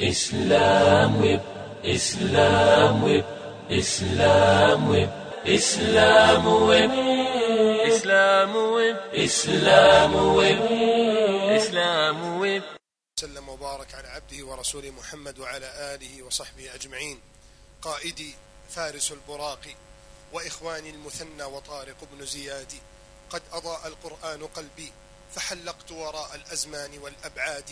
إسلام ويب إسلام ويب إسلام ويب إسلام ويب إسلام ويب إسلام ويب إسلام ويب وسلم وبارك على عبده ورسوله محمد وعلى آله وصحبه أجمعين. قائدي فارس البراق وإخواني المثنى وطارق بن زياد قد أضاء القرآن قلبي فحلقت وراء الأزمان والأبعاد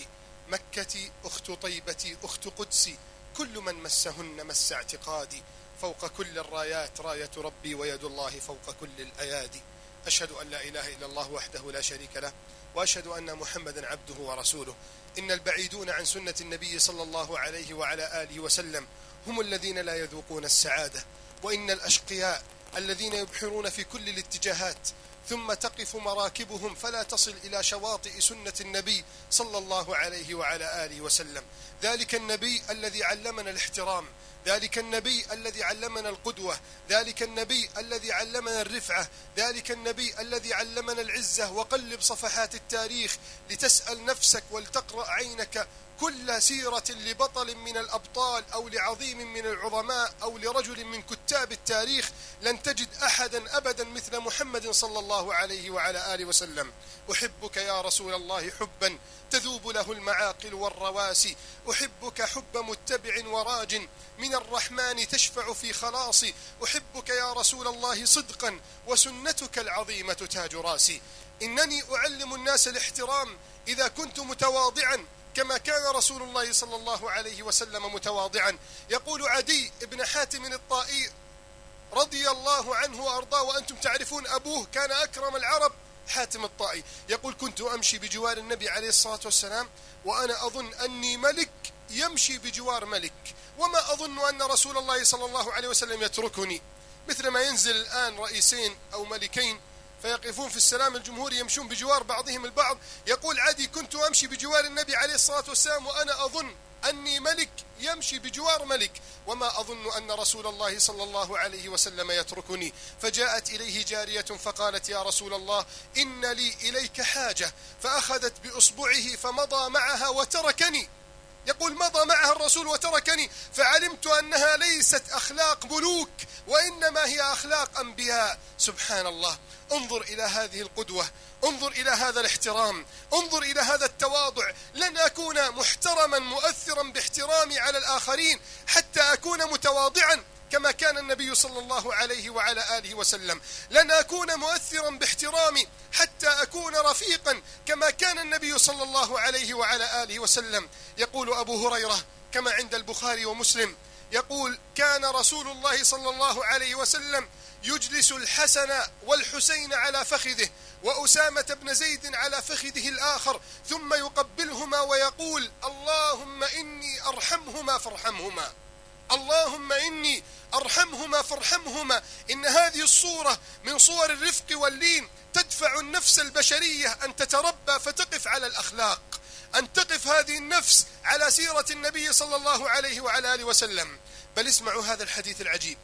مكتي أخت طيبتي أخت قدسي كل من مسهن مس اعتقادي. فوق كل الرايات راية ربي ويد الله فوق كل الأيادي. أشهد أن لا إله إلا الله وحده لا شريك له وأشهد أن محمدا عبده ورسوله. إن البعيدون عن سنة النبي صلى الله عليه وعلى آله وسلم هم الذين لا يذوقون السعادة. وإن الأشقياء الذين يبحرون في كل الاتجاهات ثم تقف مراكبهم فلا تصل إلى شواطئ سنة النبي صلى الله عليه وعلى آله وسلم. ذلك النبي الذي علمنا الاحترام. ذلك النبي الذي علمنا القدوة. ذلك النبي الذي علمنا الرفعة. ذلك النبي الذي علمنا العزة. وقلب صفحات التاريخ لتسأل نفسك ولتقرأ عينك كل سيرة لبطل من الأبطال أو لعظيم من العظماء أو لرجل من كتاب التاريخ لن تجد أحدا أبدا مثل محمد صلى الله عليه وعلى آله وسلم. أحبك يا رسول الله حبا تذوب له المعاقل والرواسي. أحبك حب متبع وراج من الرحمن تشفع في خلاصي. أحبك يا رسول الله صدقا وسنتك العظيمة تاج راسي. إنني أعلم الناس الاحترام إذا كنت متواضعا كما كان رسول الله صلى الله عليه وسلم متواضعا. يقول عدي بن حاتم الطائي رضي الله عنه وأرضاه وأنتم تعرفون أبوه كان أكرم العرب حاتم الطائي. يقول كنت أمشي بجوار النبي عليه الصلاة والسلام وأنا أظن أني ملك يمشي بجوار ملك وما أظن أن رسول الله صلى الله عليه وسلم يتركني. مثل ما ينزل الآن رئيسين أو ملكين فيقفون في السلام الجمهوري يمشون بجوار بعضهم البعض. يقول عدي كنت أمشي بجوار النبي عليه الصلاة والسلام وأنا أظن أني ملك. يمشي بجوار ملك. وما أظن أن رسول الله صلى الله عليه وسلم يتركني. فجاءت إليه جارية فقالت يا رسول الله إن لي إليك حاجة. فأخذت بأصبعه فمضى معها وتركني. يقول مضى معها الرسول وتركني فعلمت أنها ليست أخلاق ملوك وإنما هي أخلاق أنبياء. سبحان الله. انظر إلى هذه القدوة انظر إلى هذا الاحترام انظر إلى هذا التواضع. لن أكون محترما مؤثرا باحترامي على الآخرين حتى أكون متواضعا. كما كان النبي صلى الله عليه وعلى آله وسلم. لن أكون مؤثرا باحترامي حتى أكون رفيقا كما كان النبي صلى الله عليه وعلى آله وسلم. يقول أبو هريرة كما عند البخاري ومسلم يقول كان رسول الله صلى الله عليه وسلم يجلس الحسن والحسين على فخذه وأسامة بن زيد على فخذه الآخر ثم يقبلهما ويقول اللهم إني أرحمهما فارحمهما. اللهم إني أرحمهما فارحمهما. إن هذه الصورة من صور الرفق واللين تدفع النفس البشرية أن تتربى فتقف على الأخلاق أن تقف هذه النفس على سيرة النبي صلى الله عليه وعلى آله وسلم. بل اسمعوا هذا الحديث العجيب.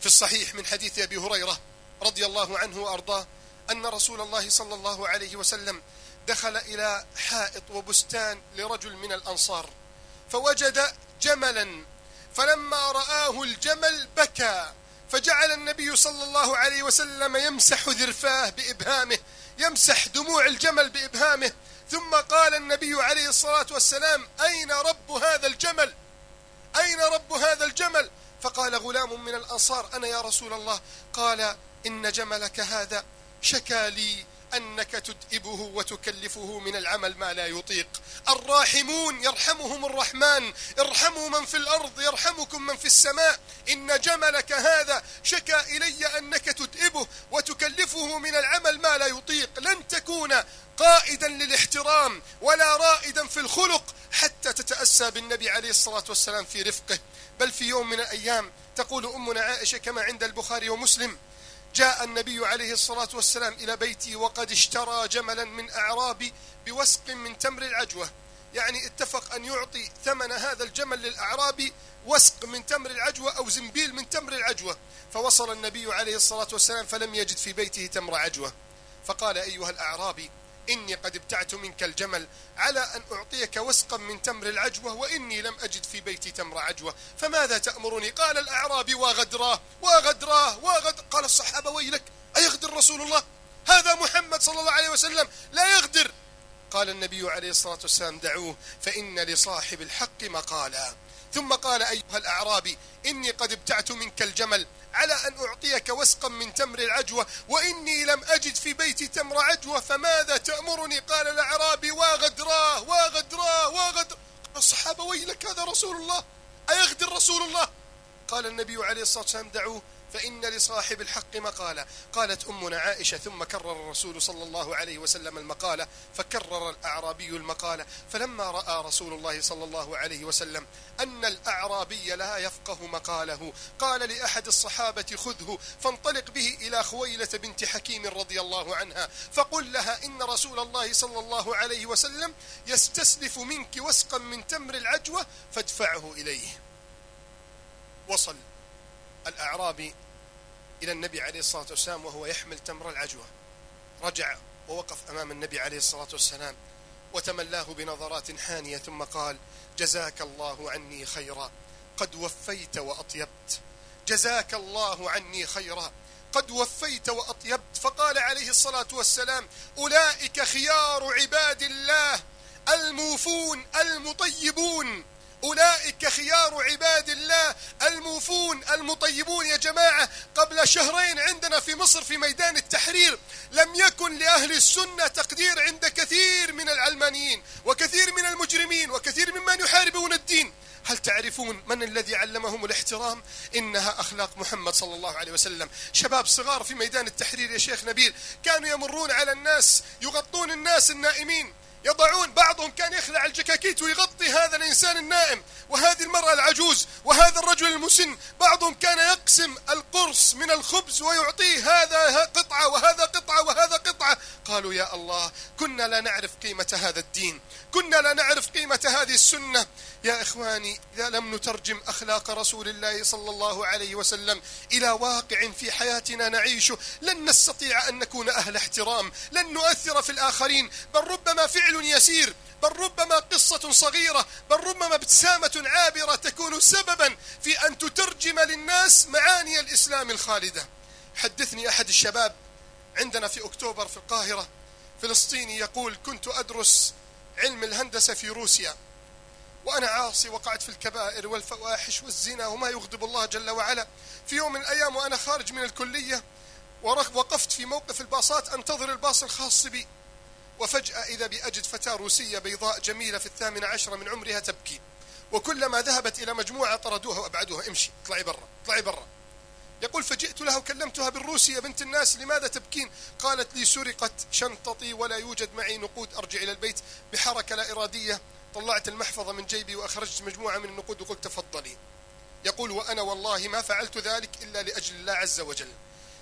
في الصحيح من حديث أبي هريرة رضي الله عنه وأرضاه أن رسول الله صلى الله عليه وسلم دخل إلى حائط وبستان لرجل من الأنصار فوجد جملا. فلما رآه الجمل بكى فجعل النبي صلى الله عليه وسلم يمسح ذرفاه بإبهامه يمسح دموع الجمل بإبهامه. ثم قال النبي عليه الصلاة والسلام أين رب هذا الجمل؟ أين رب هذا الجمل؟ فقال غلام من الأنصار أنا يا رسول الله. قال إن جملك هذا شكى لي أنك تدئبه وتكلفه من العمل ما لا يطيق. الراحمون يرحمهم الرحمن. ارحموا من في الأرض يرحمكم من في السماء. إن جملك هذا شكى إلي أنك تدئبه وتكلفه من العمل ما لا يطيق. لن تكون قائدا للاحترام ولا رائدا في الخلق حتى تتأسى بالنبي عليه الصلاة والسلام في رفقه. بل في يوم من الأيام تقول أمنا عائشة كما عند البخاري ومسلم جاء النبي عليه الصلاة والسلام إلى بيتي وقد اشترى جملا من أعرابي بوسق من تمر العجوة. يعني اتفق أن يعطي ثمن هذا الجمل للأعرابي وسق من تمر العجوة أو زنبيل من تمر العجوة. فوصل النبي عليه الصلاة والسلام فلم يجد في بيته تمر عجوة. فقال أيها الأعرابي إني قد ابتعت منك الجمل على أن أعطيك وسقا من تمر العجوة وإني لم أجد في بيتي تمر عجوة. فماذا تأمرني؟ قال الأعرابي قال الصحابة ويلك أيغدر رسول الله؟ هذا محمد صلى الله عليه وسلم. لا يغدر قال النبي عليه الصلاة والسلام دعوه فإن لصاحب الحق مقالا. ثم قال أيها الأعرابي إني قد ابتعت منك الجمل على أن أعطيك وسقا من تمر العجوة وإني لم أجد في بيتي تمر عجوة فماذا تأمرني؟ قال الأعرابي واغدراه واغدراه واغدر الصحابة ويلك هذا رسول الله؟ أيغدر رسول الله؟ قال النبي عليه الصلاة والسلام دعوه فإن لصاحب الحق مقالة. قالت أمنا عائشة ثم كرر الرسول صلى الله عليه وسلم المقالة فكرر الأعرابي المقالة. فلما رأى رسول الله صلى الله عليه وسلم أن الأعرابي لا يفقه مقاله قال لأحد الصحابة خذه فانطلق به إلى خويلة بنت حكيم رضي الله عنها فقل لها إن رسول الله صلى الله عليه وسلم يستسلف منك وسقا من تمر العجوة فادفعه إليه. وصل الأعرابي إلى النبي عليه الصلاة والسلام وهو يحمل تمر العجوة. رجع ووقف أمام النبي عليه الصلاة والسلام وتملاه بنظرات حانية ثم قال جزاك الله عني خيرا. قد وفيت وأطيبت. جزاك الله عني خيرا. قد وفيت وأطيبت. فقال عليه الصلاة والسلام أولئك خيار عباد الله الموفون المطيبون. أولئك خيار عباد الله الموفون المطيبون يا جماعة. قبل شهرين عندنا في مصر في ميدان التحرير لم يكن لأهل السنة تقدير عند كثير من العلمانيين وكثير من المجرمين وكثير ممن يحاربون الدين. هل تعرفون من الذي علمهم الاحترام؟ إنها أخلاق محمد صلى الله عليه وسلم. شباب صغار في ميدان التحرير يا شيخ نبيل كانوا يمرون على الناس يغطون الناس النائمين. يضعون بعضهم كان يخلع الجكاكيت ويغطي هذا الإنسان النائم وهذه المرأة العجوز وهذا الرجل المسن. بعضهم كان يقسم القرص من الخبز ويعطيه هذا قطعة وهذا قطعة وهذا قطعة. قالوا يا الله كنا لا نعرف قيمة هذا الدين. كنا لا نعرف قيمة هذه السنة. يا إخواني إذا لم نترجم أخلاق رسول الله صلى الله عليه وسلم إلى واقع في حياتنا نعيشه لن نستطيع أن نكون أهل احترام لن نؤثر في الآخرين. بل ربما فعل يسير بل ربما قصة صغيرة بل ربما ابتسامة عابرة تكون سببا في أن تترجم للناس معاني الإسلام الخالدة. حدثني أحد الشباب عندنا في أكتوبر في القاهرة فلسطيني يقول كنت أدرس علم الهندسة في روسيا. وأنا عاصي وقعت في الكبائر والفواحش والزنا وما يغضب الله جل وعلا. في يوم من الأيام وأنا خارج من الكلية وقفت في موقف الباصات أنتظر الباص الخاص بي. وفجأة إذا بي أجد فتاة روسية بيضاء جميلة في الثامنة عشرة من عمرها تبكي. وكلما ذهبت إلى مجموعة طردوها وأبعدوها. امشي اطلعي برا اطلعي برا. يقول فجئت لها وكلمتها بالروسي يا بنت الناس لماذا تبكين؟ قالت لي سرقت شنطتي ولا يوجد معي نقود أرجع إلى البيت بحركة لا إرادية. طلعت المحفظة من جيبي وأخرجت مجموعة من النقود وقلت تفضلي. يقول وأنا والله ما فعلت ذلك إلا لأجل الله عز وجل.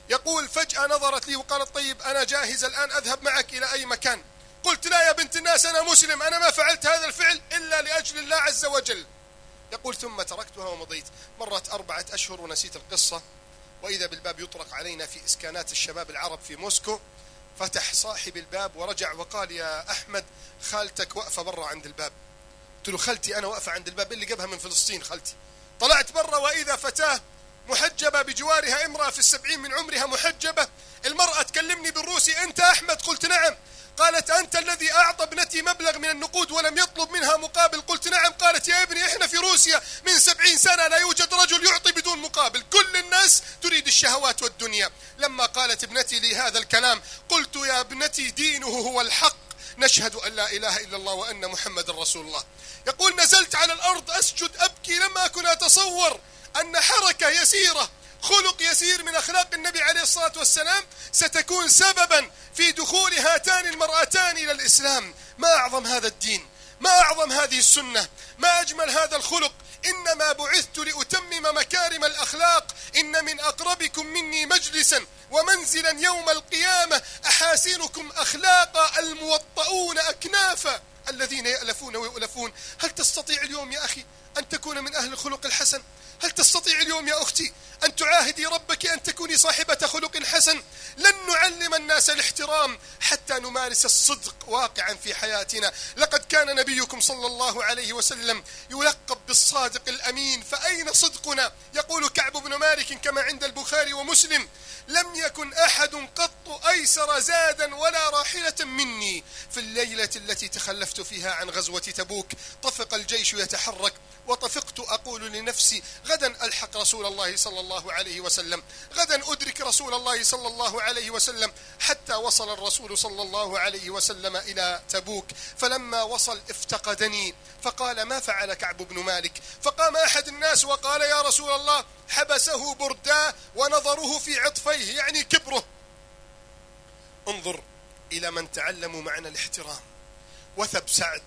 يقول فجأة نظرت لي وقالت طيب أنا جاهز الآن أذهب معك إلى أي مكان. قلت لا يا بنت الناس أنا مسلم أنا ما فعلت هذا الفعل إلا لأجل الله عز وجل. يقول ثم تركتها ومضيت. مرت أربعة أشهر ونسيت القصة. وإذا بالباب يطرق علينا في إسكانات الشباب العرب في موسكو فتح صاحب الباب ورجع وقال يا أحمد خالتك واقفة برا عند الباب. قلت له خالتي أنا واقفة عند الباب اللي جابها من فلسطين خالتي. طلعت برا وإذا فتاة محجبة بجوارها امرأة في السبعين من عمرها محجبة. المرأة تكلمني بالروسي أنت أحمد؟ قلت نعم. قالت أنت الذي أعطى ابنتي مبلغ من النقود ولم يطلب منها مقابل؟ قلت نعم. قالت يا ابني إحنا في روسيا من سبعين سنة لا يوجد رجل يعطي بدون مقابل. كل الناس تريد الشهوات والدنيا. لما قالت ابنتي لي هذا الكلام قلت يا ابنتي دينه هو الحق. نشهد أن لا إله إلا الله وأن محمد رسول الله. يقول نزلت على الأرض أسجد أبكي لم أكن أتصور. أن حركة يسيرة خلق يسير من أخلاق النبي عليه الصلاة والسلام ستكون سببا في دخول هاتان المرأتان إلى الإسلام. ما أعظم هذا الدين؟ ما أعظم هذه السنة؟ ما أجمل هذا الخلق؟ إنما بعثت لأتمم مكارم الأخلاق. إن من أقربكم مني مجلسا ومنزلا يوم القيامة أحاسنكم أخلاقا الموطؤون أكنافا الذين يألفون ويؤلفون. هل تستطيع اليوم يا أخي أن تكون من أهل الخلق الحسن؟ هل تستطيع اليوم يا أختي أن تعاهدي ربك أن تكوني صاحبة خلق حسن. لن نعلم الناس الاحترام حتى نمارس الصدق واقعا في حياتنا. لقد كان نبيكم صلى الله عليه وسلم يلقب بالصادق الأمين فأين صدقنا؟ يقول كعب بن مالك كما عند البخاري ومسلم لم يكن أحد قط أيسر زادا ولا راحلة مني. في الليلة التي تخلفت فيها عن غزوة تبوك طفق الجيش يتحرك وطفقت أقول لنفسي غدا ألحق رسول الله صلى الله عليه وسلم. غدا أدرك رسول الله صلى الله عليه وسلم حتى وصل الرسول صلى الله عليه وسلم إلى تبوك. فلما وصل افتقدني. فقال ما فعل كعب بن مالك؟ فقام أحد الناس وقال يا رسول الله حبسه برداه ونظره في عطفيه يعني كبره. انظر إلى من تعلموا معنى الاحترام. وثب سعد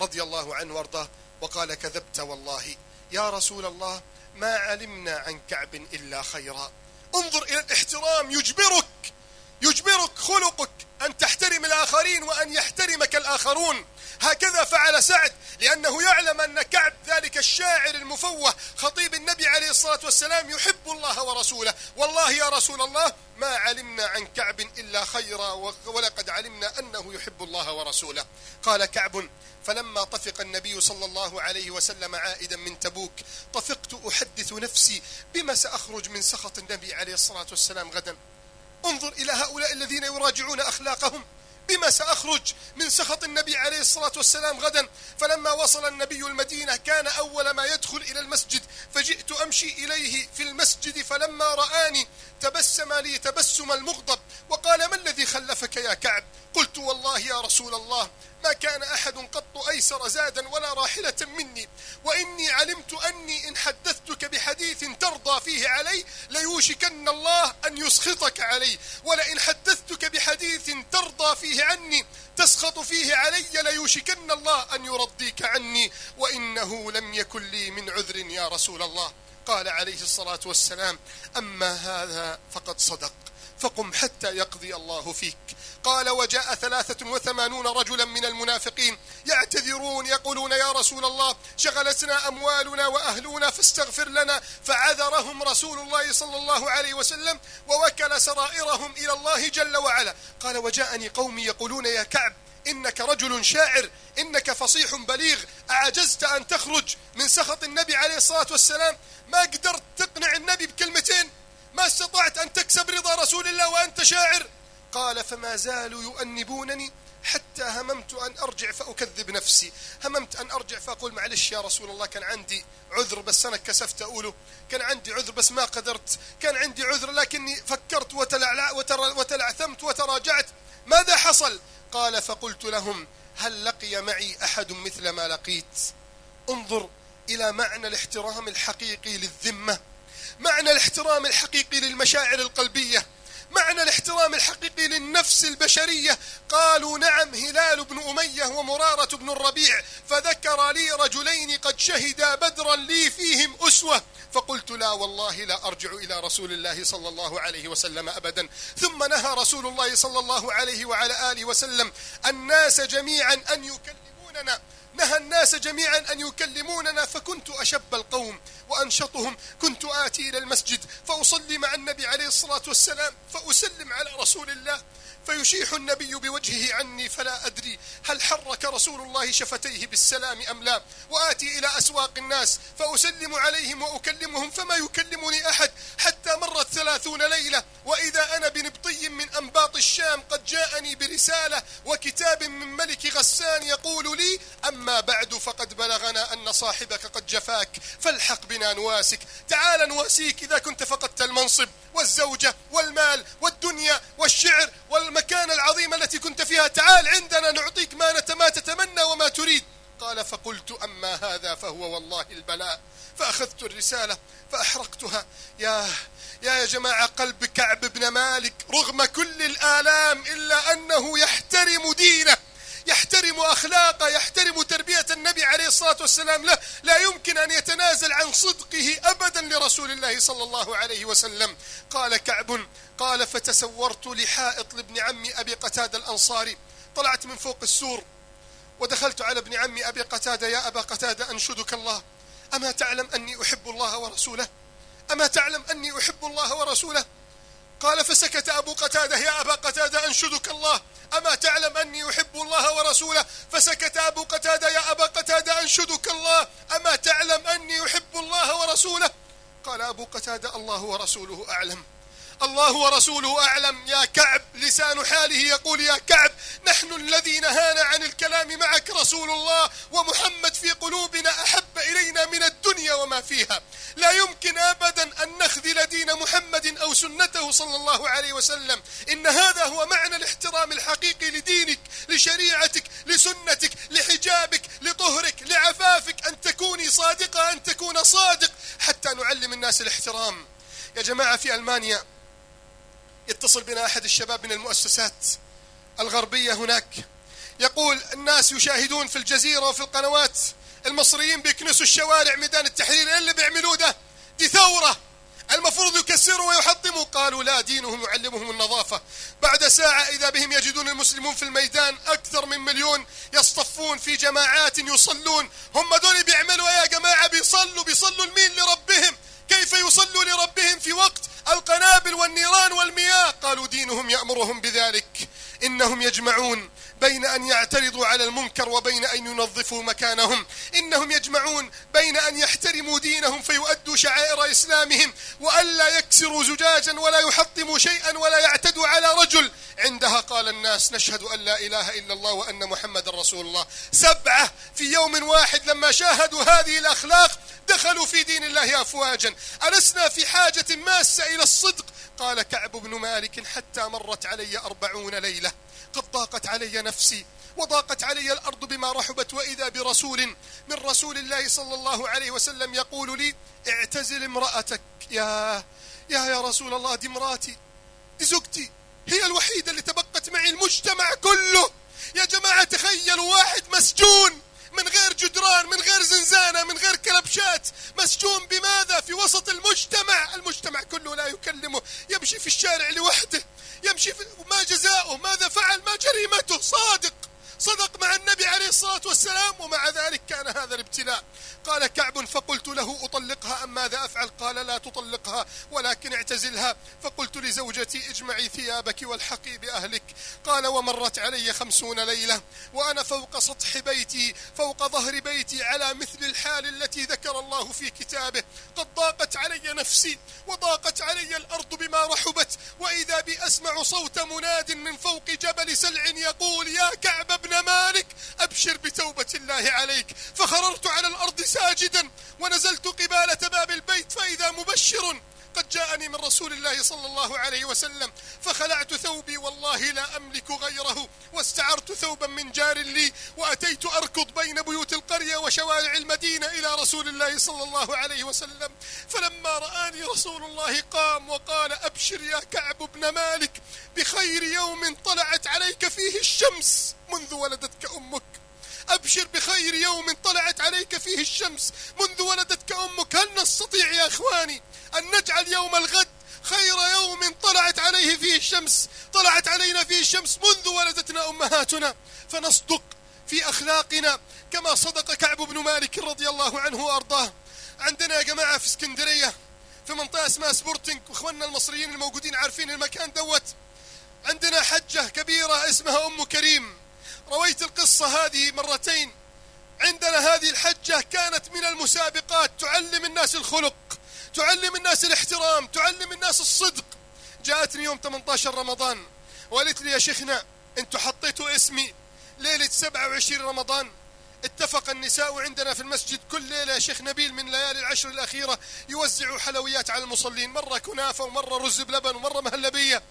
رضي الله عنه وارضاه وقال كذبت والله. يا رسول الله ما علمنا عن كعب إلا خيرا. انظر إلى الاحترام يجبرك يجبرك خلقك أن تحترم الآخرين وأن يحترمك الآخرون. هكذا فعل سعد لأنه يعلم أن كعب ذلك الشاعر المفوه خطيب النبي عليه الصلاة والسلام يحب الله ورسوله. والله يا رسول الله ما علمنا عن كعب إلا خيرا ولقد علمنا أنه يحب الله ورسوله. قال كعب فلما طفق النبي صلى الله عليه وسلم عائدا من تبوك طفقت أحدث نفسي بما سأخرج من سخط النبي عليه الصلاة والسلام غدا؟ انظر إلى هؤلاء الذين يراجعون أخلاقهم. بما سأخرج من سخط النبي عليه الصلاة والسلام غدا؟ فلما وصل النبي المدينة كان أول ما يدخل إلى المسجد فجئت أمشي إليه في المسجد فلما رآني تبسم لي تبسم المغضب وقال ما الذي خلفك يا كعب؟ قلت والله يا رسول الله ما كان أحد قط أيسر زادا ولا راحلة مني. وإني علمت أني إن حدثتك بحديث ترضى فيه علي ليوشكن الله أن يسخطك علي. ولئن حدثتك بحديث ترضى فيه عني تسخط فيه علي ليوشكن الله أن يرضيك عني. وإنه لم يكن لي من عذر يا رسول الله. قال عليه الصلاة والسلام أما هذا فقد صدق فقم حتى يقضي الله فيك. قال وجاء ثلاثة وثمانون رجلا من المنافقين يعتذرون يقولون يا رسول الله شغلتنا أموالنا وأهلنا فاستغفر لنا فعذرهم رسول الله صلى الله عليه وسلم ووكل سرائرهم إلى الله جل وعلا. قال وجاءني قومي يقولون يا كعب إنك رجل شاعر إنك فصيح بليغ أعجزت أن تخرج من سخط النبي عليه الصلاة والسلام؟ ما قدرت تقنع النبي بكلمتين؟ ما استطعت أن تكسب رضا رسول الله وأنت شاعر؟ قال فما زالوا يؤنبونني حتى هممت أن أرجع فأكذب نفسي. هممت أن أرجع فأقول معلش يا رسول الله كان عندي عذر بس أنا كسفت أقوله. كان عندي عذر بس ما قدرت. كان عندي عذر لكني فكرت وتلعثمت وتراجعت. ماذا حصل؟ قال فقلت لهم هل لقي معي أحد مثل ما لقيت؟ انظر إلى معنى الاحترام الحقيقي للذمة. معنى الاحترام الحقيقي للمشاعر القلبية. معنى الاحترام الحقيقي للنفس البشرية. قالوا نعم هلال بن أمية ومرارة بن الربيع. فذكر لي رجلين قد شهدا بدرا لي فيهم أسوة. فقلت لا والله لا أرجع إلى رسول الله صلى الله عليه وسلم أبدا. ثم نهى رسول الله صلى الله عليه وعلى آله وسلم الناس جميعا أن يكلموننا. نهى الناس جميعا أن يكلموننا فكنت أشب القوم وأنشطهم. كنت آتي إلى المسجد فأصلي مع النبي عليه الصلاة والسلام فأسلم على رسول الله. فيشيح النبي بوجهه عني فلا أدري هل حرك رسول الله شفتيه بالسلام أم لا وآتي إلى أسواق الناس فأسلم عليهم وأكلمهم فما يكلمني أحد حتى مرت ثلاثون ليلة وإذا أنا بنبطي من أنباط الشام قد جاءني برسالة وكتاب من ملك غسان يقول لي أما بعد فقد بلغنا أن صاحبك قد جفاك فالحق بنا نواسك تعال نواسيك إذا كنت فقدت المنصب. والزوجة والمال والدنيا والشعر والمكانة العظيمة التي كنت فيها. تعال عندنا نعطيك ما ما تتمنى وما تريد. قال فقلت أما هذا فهو والله البلاء. فأخذت الرسالة فأحرقتها. يا يا جماعة قلب كعب بن مالك رغم كل الآلام إلا أنه يحترم دينه. يحترم أخلاقه يحترم تربية النبي عليه الصلاة والسلام له لا يمكن أن يتنازل عن صدقه أبدا لرسول الله صلى الله عليه وسلم. قال كعب قال فتسورت لحائط لابن عمي أبي قتاد الأنصاري. طلعت من فوق السور ودخلت على ابن عمي أبي قتادة. يا أبا قتادة أنشدك الله. أما تعلم أني أحب الله ورسوله؟ أما تعلم أني أحب الله ورسوله؟ قال فسكت أبو قتادة يا أبا قتادة أنشدك الله. أما تعلم أني أحب الله ورسوله؟ فسكت أبو قتادة يا أبا قتادة أنشدك الله. أما تعلم أني أحب الله ورسوله؟ قال أبو قتادة الله ورسوله أعلم. الله ورسوله أعلم. يا كعب لسان حاله يقول يا كعب نحن الذي نهانا عن الكلام معك رسول الله ومحمد في قلوبنا أحب إلينا من الدنيا وما فيها. لا يمكن أبدا أن نخذل دين محمد أو سنته صلى الله عليه وسلم. إن هذا هو معنى الاحترام الحقيقي لدينك لشريعتك لسنتك لحجابك لطهرك لعفافك. أن تكوني صادقة أن تكون صادق حتى نعلم الناس الاحترام. يا جماعة في ألمانيا يتصل بنا أحد الشباب من المؤسسات الغربية هناك. يقول الناس يشاهدون في الجزيرة وفي القنوات المصريين بيكنسوا الشوارع ميدان التحرير. إيه اللي بيعملوه ده؟ دي ثورة. المفروض يكسروا ويحطموا. قالوا لا دينهم يعلمهم النظافة. بعد ساعة إذا بهم يجدون المسلمون في الميدان أكثر من مليون يصطفون في جماعات يصلون. هم دول بيعملوا يا جماعة؟ بيصلوا بيصلوا المين لربهم. كيف يصلوا لربهم في وقت القنابل والنيران والمياه؟ قالوا دينهم يأمرهم بذلك. إنهم يجمعون بين أن يعترضوا على المنكر وبين أن ينظفوا مكانهم. إنهم يجمعون بين أن يحترموا دينهم فيؤدوا شعائر إسلامهم وألا يكسروا زجاجا ولا يحطموا شيئا ولا يعتدوا على رجل. عندها قال الناس نشهد أن لا إله إلا الله وأن محمد رسول الله. سبعة في يوم واحد لما شاهدوا هذه الأخلاق دخلوا في دين الله أفواجا. ألسنا في حاجة ماسة إلى الصدق. قال كعب بن مالك حتى مرت علي أربعون ليلة. قد ضاقت علي نفسي وضاقت علي الأرض بما رحبت وإذا برسول من رسول الله صلى الله عليه وسلم يقول لي اعتزل امرأتك. يا يا يا رسول الله دي مراتي دي زوجتي. هي الوحيدة اللي تبقت معي المجتمع كله. يا جماعة تخيلوا واحد مسجون من غير جدران من غير زنزانة من غير كلبشات مسجون بماذا؟ في وسط المجتمع. المجتمع كله لا يكلمه يمشي في الشارع لوحده يمشي في ما جزاؤه ماذا فعل؟ ما جريمته. صادق. صدق مع النبي عليه الصلاة والسلام ومع ذلك كان هذا الابتلاء. قال كعب فقلت له أطلقها أم ماذا أفعل؟ قال لا تطلقها ولكن اعتزلها. فقلت لزوجتي اجمعي ثيابك والحقي بأهلك قال ومرت علي خمسون ليلة وأنا فوق سطح بيتي فوق ظهر بيتي على مثل الحال التي ذكر الله في كتابه. قد ضاقت علي نفسي وضاقت علي الأرض بما رحبت. وإذا بي أسمع صوت مناد من فوق جبل سلع يقول يا كعب بن مالك أبشر بتوبة الله عليك. فخررت على الأرض ساجدا ونزلت قبالة باب البيت فإذا مبشر قد جاءني من رسول الله صلى الله عليه وسلم فخلعت ثوبي والله لا أملك غيره واستعرت ثوبا من جار لي وأتيت أركض بين بيوت القرية وشوارع المدينة إلى رسول الله صلى الله عليه وسلم فلما رآني رسول الله قام وقال أبشر يا كعب بن مالك بخير يوم طلعت عليك فيه الشمس منذ ولدتك أمك. أبشر بخير يوم طلعت عليك فيه الشمس منذ ولدتك أمك. هل نستطيع يا أخواني أن نجعل يوم الغد خير يوم طلعت عليه فيه الشمس؟ طلعت علينا فيه الشمس منذ ولدتنا أمهاتنا. فنصدق في أخلاقنا كما صدق كعب بن مالك رضي الله عنه وأرضاه. عندنا يا جماعة في اسكندرية في منطقة اسمها سبورتنج واخواننا المصريين الموجودين عارفين المكان دوت عندنا حجة كبيرة اسمها أم كريم. رويت القصة هذه مرتين. عندنا هذه الحجة كانت من المسابقات تعلم الناس الخلق تعلم الناس الاحترام تعلم الناس الصدق. جاءتني يوم 18 رمضان وقالت لي يا شيخنا أنتوا حطيتوا اسمي ليلة 27 رمضان. اتفق النساء عندنا في المسجد كل ليلة يا شيخ نبيل من ليالي العشر الأخيرة يوزعوا حلويات على المصلين. مرة كنافة ومرة رز بلبن ومرة مهلبية.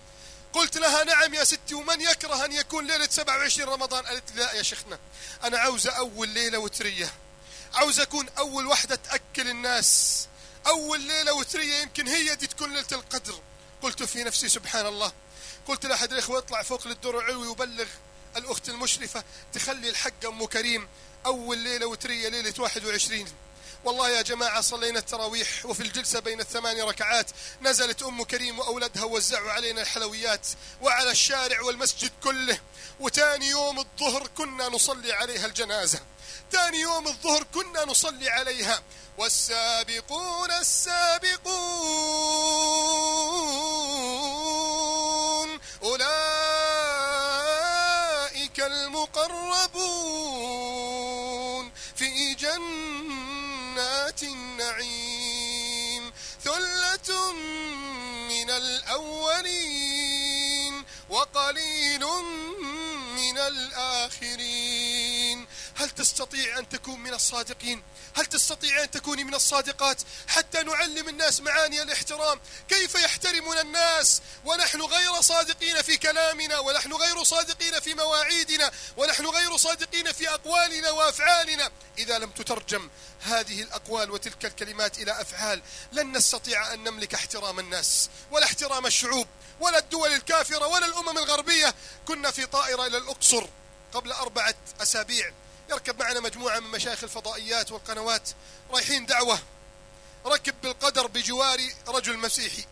قلت لها نعم يا ستي ومن يكره أن يكون ليلة 27 رمضان؟ قالت لا يا شيخنا أنا عاوزة أول ليلة وترية عاوز أكون أول واحدة تأكل الناس. أول ليلة وترية يمكن هي دي تكون ليلة القدر. قلت في نفسي سبحان الله. قلت لأحد الإخوة يطلع فوق للدور العلوي ويبلغ الأخت المشرفة تخلي الحق أم كريم. أول ليلة وترية ليلة 21 والله يا جماعة صلينا التراويح وفي الجلسة بين الثمان ركعات. نزلت أم كريم وأولادها وزعوا علينا الحلويات وعلى الشارع والمسجد كله. وتاني يوم الظهر كنا نصلي عليها الجنازة. تاني يوم الظهر كنا نصلي عليها. والسابقون السابقون أولئك المقربون. من الأولين وقليل من الآخرين. هل تستطيع أن تكون من الصادقين؟ هل تستطيع أن تكوني من الصادقات؟ حتى نعلم الناس معاني الاحترام. كيف يحترمنا الناس؟ ونحن غير صادقين في كلامنا ونحن غير صادقين في مواعيدنا ونحن غير صادقين في أقوالنا وأفعالنا. إذا لم تترجم هذه الأقوال وتلك الكلمات إلى أفعال لن نستطيع أن نملك احترام الناس ولا احترام الشعوب ولا الدول الكافرة ولا الأمم الغربية. كنا في طائرة إلى الأقصر قبل أربعة أسابيع. يركب معنا مجموعة من مشايخ الفضائيات والقنوات رايحين دعوة. ركب بالقدر بجوار رجل مسيحي.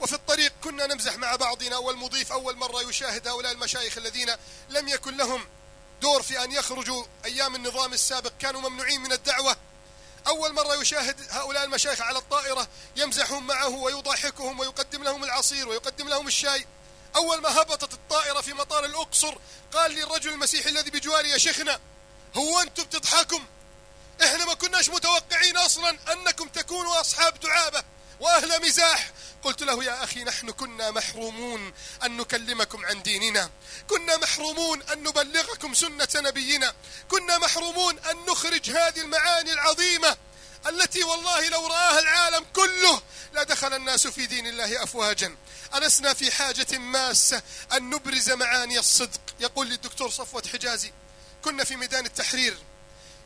وفي الطريق كنا نمزح مع بعضنا والمضيف أول مرة يشاهد هؤلاء المشايخ الذين لم يكن لهم دور في أن يخرجوا أيام النظام السابق كانوا ممنوعين من الدعوة. أول مرة يشاهد هؤلاء المشايخ على الطائرة يمزحون معه ويضاحكهم ويقدم لهم العصير ويقدم لهم الشاي. أول ما هبطت الطائرة في مطار الأقصر قال لي الرجل المسيحي الذي بجواري يا شيخنا هو أنتم بتضحكم؟ إحنا ما كناش متوقعين أصلا أنكم تكونوا أصحاب دعابة وأهل مزاح. قلت له يا أخي نحن كنا محرومون أن نكلمكم عن ديننا. كنا محرومون أن نبلغكم سنة نبينا. كنا محرومون أن نخرج هذه المعاني العظيمة التي والله لو رآها العالم كله لدخل الناس في دين الله أفواجا. ألسنا في حاجة ماسة أن نبرز معاني الصدق. يقول لي الدكتور صفوة حجازي كنا في ميدان التحرير.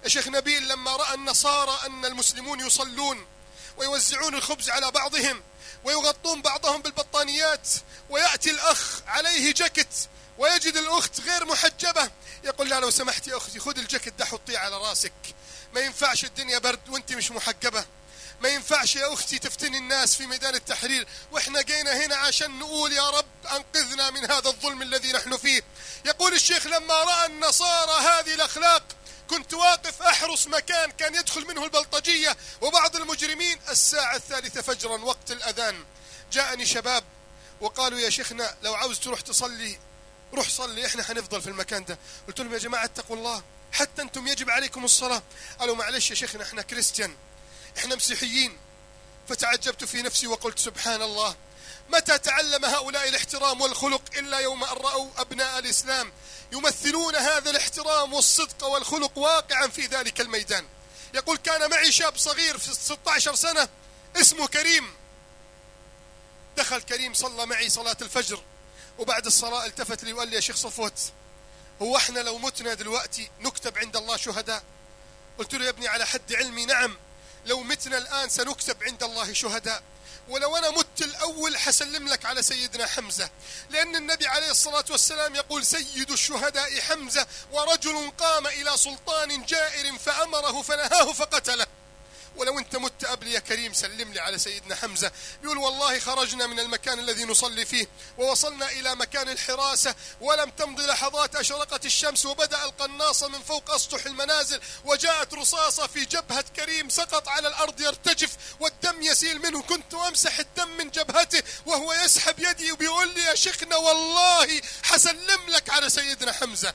يا شيخ نبيل لما رأى النصارى أن المسلمون يصلون ويوزعون الخبز على بعضهم ويغطون بعضهم بالبطانيات ويأتي الأخ عليه جاكيت ويجد الأخت غير محجبة يقول لا لو سمحت يا أختي خذ الجاكيت ده حطيه على رأسك. ما ينفعش الدنيا برد وأنت مش محجبة. ما ينفعش يا أختي تفتني الناس في ميدان التحرير. وإحنا جينا هنا عشان نقول يا رب أنقذنا من هذا الظلم الذي نحن فيه. يقول الشيخ لما رأى النصارى هذه الأخلاق كنت واقف أحرس مكان كان يدخل منه البلطجية وبعض المجرمين الساعة الثالثة فجرا وقت الأذان. جاءني شباب وقالوا يا شيخنا لو عاوز تروح تصلي روح صلي إحنا حنفضل في المكان ده. قلت لهم يا جماعة اتقوا الله حتى أنتم يجب عليكم الصلاة. قالوا معلش يا شيخنا إحنا كريستيان. إحنا مسيحيين. فتعجبت في نفسي وقلت سبحان الله. متى تعلم هؤلاء الاحترام والخلق إلا يوم أن رأوا أبناء الإسلام يمثلون هذا الاحترام والصدق والخلق واقعا في ذلك الميدان؟ يقول كان معي شاب صغير في 16 سنة اسمه كريم. دخل كريم صلى معي صلاة الفجر وبعد الصلاة التفت لي وقال لي يا شيخ صفوت هو إحنا لو متنا دلوقتي نكتب عند الله شهداء؟ قلت له يا ابني على حد علمي نعم لو متنا الآن سنكتب عند الله شهداء. ولو أنا مت الأول حسلم لك على سيدنا حمزة. لأن النبي عليه الصلاة والسلام يقول سيد الشهداء حمزة ورجل قام إلى سلطان جائر فأمره فنهاه فقتله. ولو انت مت قبل يا كريم سلم لي على سيدنا حمزة. بيقول والله خرجنا من المكان الذي نصلي فيه ووصلنا إلى مكان الحراسة ولم تمضي لحظات أشرقت الشمس وبدأ القناصة من فوق أسطح المنازل وجاءت رصاصة في جبهة كريم سقط على الأرض يرتجف والدم يسيل منه. كنت أمسح الدم من جبهته وهو يسحب يدي وبيقول لي يا شيخنا والله حسلم لك على سيدنا حمزة.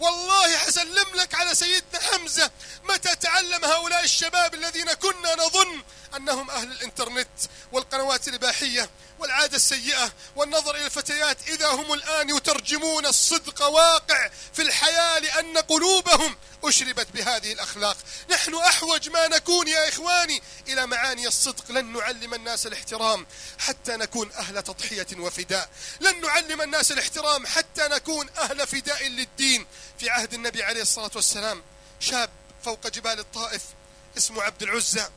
والله حسلم لك على سيدنا حمزة. متى تعلم هؤلاء الشباب الذين كنا نظن أنهم أهل الإنترنت والقنوات الإباحية؟ والعادة السيئة والنظر إلى الفتيات إذا هم الآن يترجمون الصدق واقع في الحياة لأن قلوبهم أشربت بهذه الأخلاق. نحن أحوج ما نكون يا إخواني إلى معاني الصدق. لن نعلم الناس الاحترام حتى نكون أهل تضحية وفداء. لن نعلم الناس الاحترام حتى نكون أهل فداء للدين. في عهد النبي عليه الصلاة والسلام شاب فوق جبال الطائف اسمه عبد العزة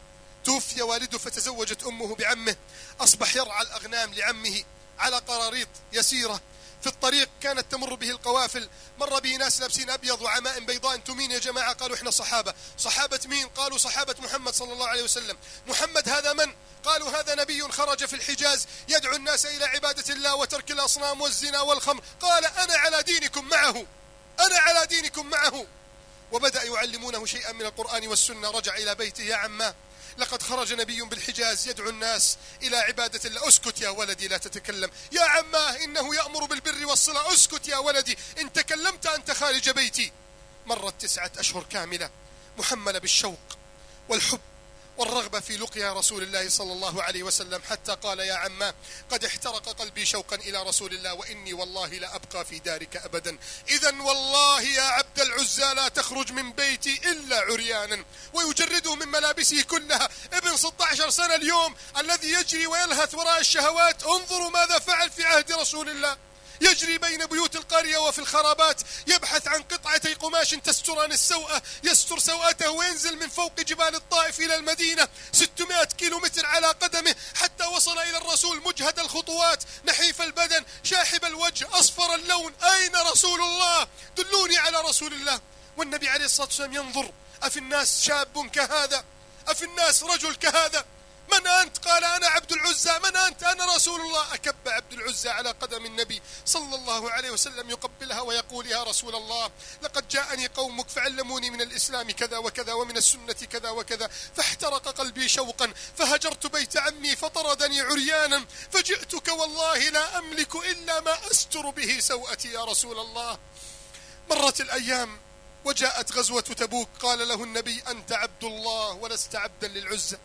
توفي والده فتزوجت أمه بعمه. أصبح يرعى الأغنام لعمه على قراريط يسيرة. في الطريق كانت تمر به القوافل. مر به ناس لابسين أبيض وعمائم بيضاء أنتم مين يا جماعة. قالوا إحنا صحابة. صحابة مين؟ قالوا صحابة محمد صلى الله عليه وسلم. محمد هذا من؟ قالوا هذا نبي خرج في الحجاز يدعو الناس إلى عبادة الله وترك الأصنام والزنا والخمر. قال أنا على دينكم معه. أنا على دينكم معه. وبدأ يعلمونه شيئا من القرآن والسنة. رجع إلى بيته يا عماه لقد خرج نبي بالحجاز يدعو الناس إلى عبادة الله. أسكت يا ولدي لا تتكلم. يا عماه إنه يأمر بالبر والصلة أسكت يا ولدي. إن تكلمت أنت خارج بيتي. مرت تسعة أشهر كاملة. محملة بالشوق والحب والرغبة في لقيا رسول الله صلى الله عليه وسلم حتى قال يا عماه قد احترق قلبي شوقا إلى رسول الله وإني والله لا أبقى في دارك أبدا. إذا والله يا عبد العزى لا تخرج من بيتي إلا عريانا. ويجرده من ملابسه كلها. ابن 16 سنة اليوم الذي يجري ويلهث وراء الشهوات. انظروا ماذا فعل في عهد رسول الله. يجري بين بيوت القرية وفي الخرابات يبحث عن قطعتي قماش تستران السوءة يستر سوءته وينزل من فوق جبال الطائف إلى المدينة. 600 كيلو متر على قدمه حتى وصل إلى الرسول مجهد الخطوات. نحيف البدن شاحب الوجه أصفر اللون. أين رسول الله؟ دلوني على رسول الله. والنبي عليه الصلاة والسلام ينظر. أفي الناس شاب كهذا؟ أفي الناس رجل كهذا؟ من أنت؟ قال أنا عبد العزى. من أنت؟ أنا رسول الله. أكب عبد العزى على قدم النبي صلى الله عليه وسلم يقبلها ويقول يا رسول الله لقد جاءني قومك فعلموني من الإسلام كذا وكذا ومن السنة كذا وكذا فاحترق قلبي شوقا فهجرت بيت عمي فطردني عريانا فجئتك والله لا أملك إلا ما أستر به سوءتي يا رسول الله. مرت الأيام وجاءت غزوة تبوك. قال له النبي أنت عبد الله ولست عبدا للعزة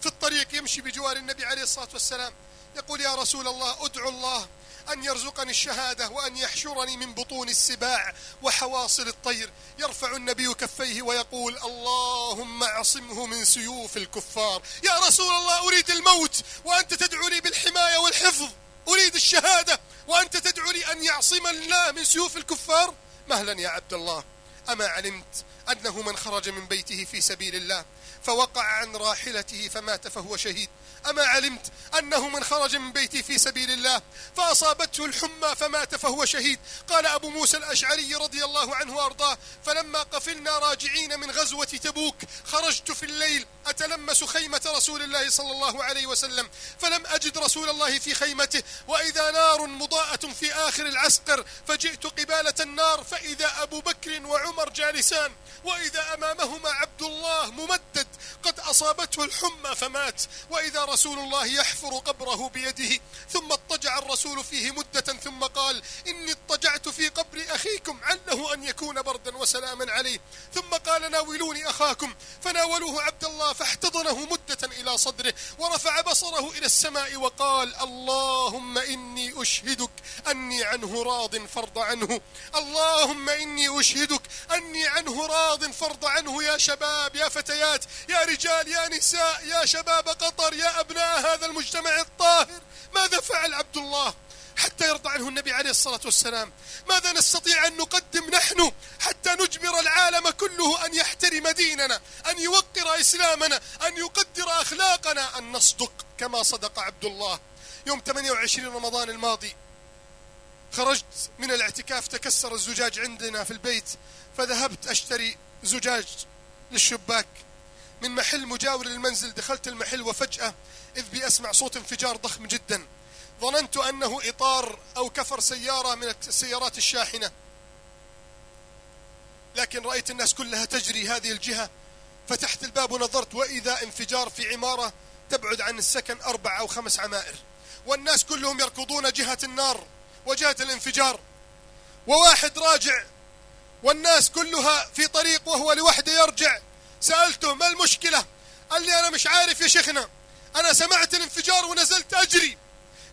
في الطريق يمشي بجوار النبي عليه الصلاة والسلام. يقول يا رسول الله أدعو الله أن يرزقني الشهادة وأن يحشرني من بطون السباع وحواصل الطير. يرفع النبي كفيه ويقول اللهم اعصمه من سيوف الكفار. يا رسول الله أريد الموت وأنت تدعو لي بالحماية والحفظ. أريد الشهادة وأنت تدعو لي أن يعصم الله من سيوف الكفار؟ مهلا يا عبد الله أما علمت أنه من خرج من بيته في سبيل الله فوقع عن راحلته فمات فهو شهيد. أما علمت أنه من خرج من بيته في سبيل الله فأصابته الحمى فمات فهو شهيد. قال أبو موسى الأشعري رضي الله عنه وأرضاه فلما قفلنا راجعين من غزوة تبوك خرجت في الليل أتلمس خيمة رسول الله صلى الله عليه وسلم فلم أجد رسول الله في خيمته وإذا نار مضاءة في آخر العسكر فجئت قبالة النار فإذا أبو بكر وعمر جالسان وإذا أمامهما عبد الله ممدد قد أصابته الحمى فمات وإذا رسول الله يحفر قبره بيده ثم اضطجع الرسول فيه مدة ثم قال إني اضطجعت في قبر أخيكم عله أن يكون بردا وسلاما عليه. ثم قال ناولوني أخاكم. فناولوه عبد الله فاحتضنه مدة إلى صدره ورفع بصره إلى السماء وقال اللهم إني أشهدك أني عنه راض فرض عنه اللهم إني أشهدك أني عنه راض فرض عنه يا شباب يا فتيات يا رجال يا نساء يا شباب قطر يا أبناء هذا المجتمع الطاهر ماذا فعل عبد الله؟ حتى يرضى عنه النبي عليه الصلاة والسلام. ماذا نستطيع أن نقدم نحن حتى نجبر العالم كله أن يحترم ديننا أن يوقر إسلامنا أن يقدر أخلاقنا؟ أن نصدق كما صدق عبد الله. يوم 28 رمضان الماضي خرجت من الاعتكاف تكسر الزجاج عندنا في البيت فذهبت أشتري زجاج للشباك. من محل مجاور للمنزل دخلت المحل وفجأة إذ بي أسمع صوت انفجار ضخم جدا. ظننت أنه إطار أو كفر سيارة من السيارات الشاحنة. لكن رأيت الناس كلها تجري هذه الجهة. فتحت الباب ونظرت وإذا انفجار في عمارة تبعد عن السكن أربع أو خمس عمائر. والناس كلهم يركضون جهة النار وجهة الانفجار. وواحد راجع والناس كلها في طريق وهو لوحده يرجع. سألته ما المشكلة؟ قال لي أنا مش عارف يا شيخنا أنا سمعت الانفجار ونزلت أجري.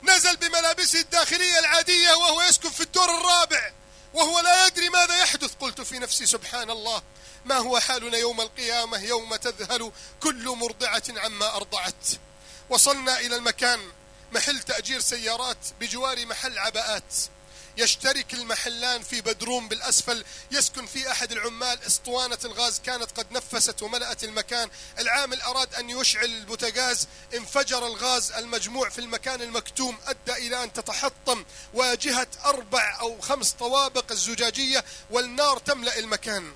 نزل بملابسه الداخلية العادية وهو يسكن في الدور الرابع وهو لا يدري ماذا يحدث. قلت في نفسي سبحان الله ما هو حالنا يوم القيامة؟ يوم تذهل كل مرضعة عما أرضعت. وصلنا إلى المكان محل تأجير سيارات بجوار محل عباءات. يشترك المحلان في بدروم بالأسفل يسكن في أحد العمال أسطوانة الغاز كانت قد نفست وملأت المكان. العامل أراد أن يشعل البوتاغاز انفجر الغاز المجموع في المكان المكتوم أدى إلى أن تتحطم واجهة أربع أو خمس طوابق الزجاجية والنار تملأ المكان.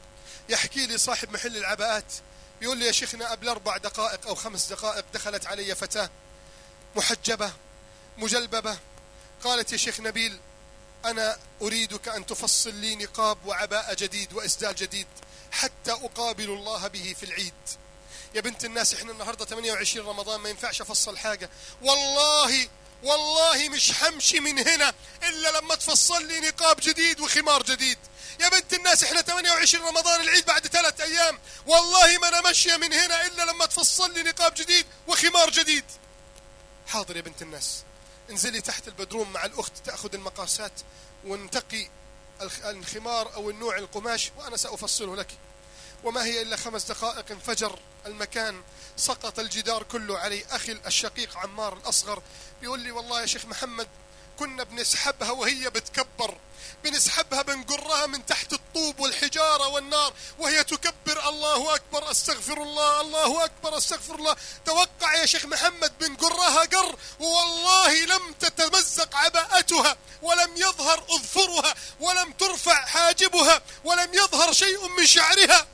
يحكي لي صاحب محل العباءات يقول لي يا شيخنا قبل أربع دقائق أو خمس دقائق دخلت علي فتاة محجبة مجلببة. قالت يا شيخ نبيل أنا أريدك أن تفصل لي نقاب وعباءة جديد وإسدال جديد حتى أقابل الله به في العيد. يا بنت الناس إحنا النهارده 28 رمضان ما ينفعش أفصل حاجة. والله والله مش همشي من هنا إلا لما تفصل لي نقاب جديد وخمار جديد. يا بنت الناس إحنا 28 رمضان العيد بعد ثلاث أيام. والله ما أنا ماشية من هنا إلا لما تفصل لي نقاب جديد وخمار جديد. حاضر يا بنت الناس. انزلي تحت البدروم مع الأخت تأخذ المقاسات وانتقي الخ- الخمار أو النوع القماش وأنا سأفصله لك. وما هي إلا خمس دقائق انفجر المكان. سقط الجدار كله علي أخي الشقيق عمار الأصغر. بيقول لي والله يا شيخ محمد كنا بنسحبها وهي بتكبر. بنسحبها بنقرها من تحت الطوب والحجارة والنار وهي تكبر. الله أكبر أستغفر الله الله أكبر أستغفر الله. توقع يا شيخ محمد بنقرها قر والله لم تتمزق عباءتها ولم يظهر أظفرها ولم ترفع حاجبها ولم يظهر شيء من شعرها.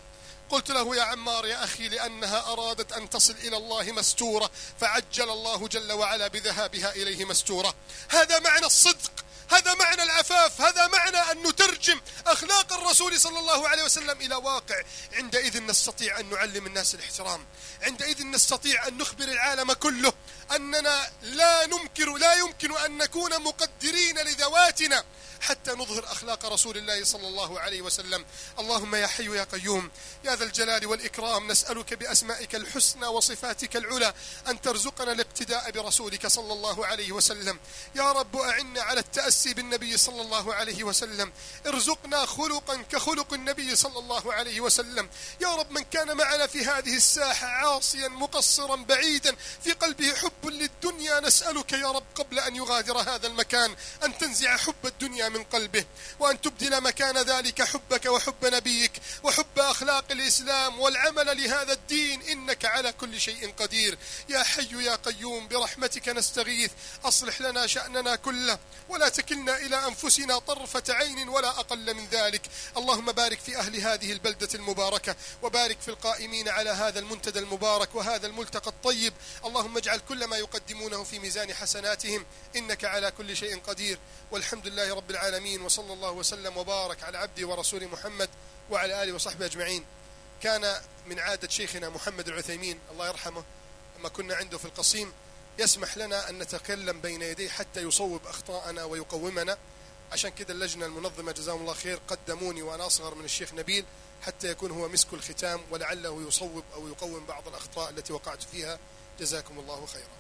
قلت له يا عمار يا أخي لأنها أرادت أن تصل إلى الله مستورة فعجل الله جل وعلا بذهابها إليه مستورة. هذا معنى الصدق هذا معنى العفاف هذا معنى أن نترجم أخلاق الرسول صلى الله عليه وسلم إلى واقع. عندئذ نستطيع أن نعلم الناس الاحترام. عندئذ نستطيع أن نخبر العالم كله أننا لا ننكر لا يمكن أن نكون مقدرين لذواتنا. حتى نظهر أخلاق رسول الله صلى الله عليه وسلم. اللهم يا حي يا قيوم يا ذا الجلال والإكرام نسألك بأسمائك الحسنى وصفاتك العلى أن ترزقنا الاقتداء برسولك صلى الله عليه وسلم. يا رب أعنا على التأسي بالنبي صلى الله عليه وسلم. ارزقنا خلقا كخلق النبي صلى الله عليه وسلم. يا رب من كان معنا في هذه الساحة عاصيا مقصرا بعيدا في قلبه حب للدنيا نسألك يا رب قبل أن يغادر هذا المكان أن تنزع حب الدنيا من قلبه وأن تبدل مكان ذلك حبك وحب نبيك وحب أخلاق الإسلام والعمل لهذا الدين. إنك على كل شيء قدير. يا حي يا قيوم برحمتك نستغيث. أصلح لنا شأننا كله ولا تكلنا إلى أنفسنا طرفة عين ولا أقل من ذلك. اللهم بارك في أهل هذه البلدة المباركة وبارك في القائمين على هذا المنتدى المبارك وهذا الملتقى الطيب. اللهم اجعل كل ما يقدمونه في ميزان حسناتهم. إنك على كل شيء قدير. والحمد لله رب العالمين وصلى الله وسلم وبارك على عبده ورسوله محمد وعلى آله وصحبه أجمعين. كان من عادة شيخنا محمد العثيمين الله يرحمه لما كنا عنده في القصيم يسمح لنا أن نتكلم بين يديه حتى يصوب أخطاءنا ويقومنا. عشان كده اللجنة المنظمة جزاهم الله خير قدموني وأنا أصغر من الشيخ نبيل حتى يكون هو مسك الختام ولعله يصوب أو يقوم بعض الأخطاء التي وقعت فيها. جزاكم الله خيرا.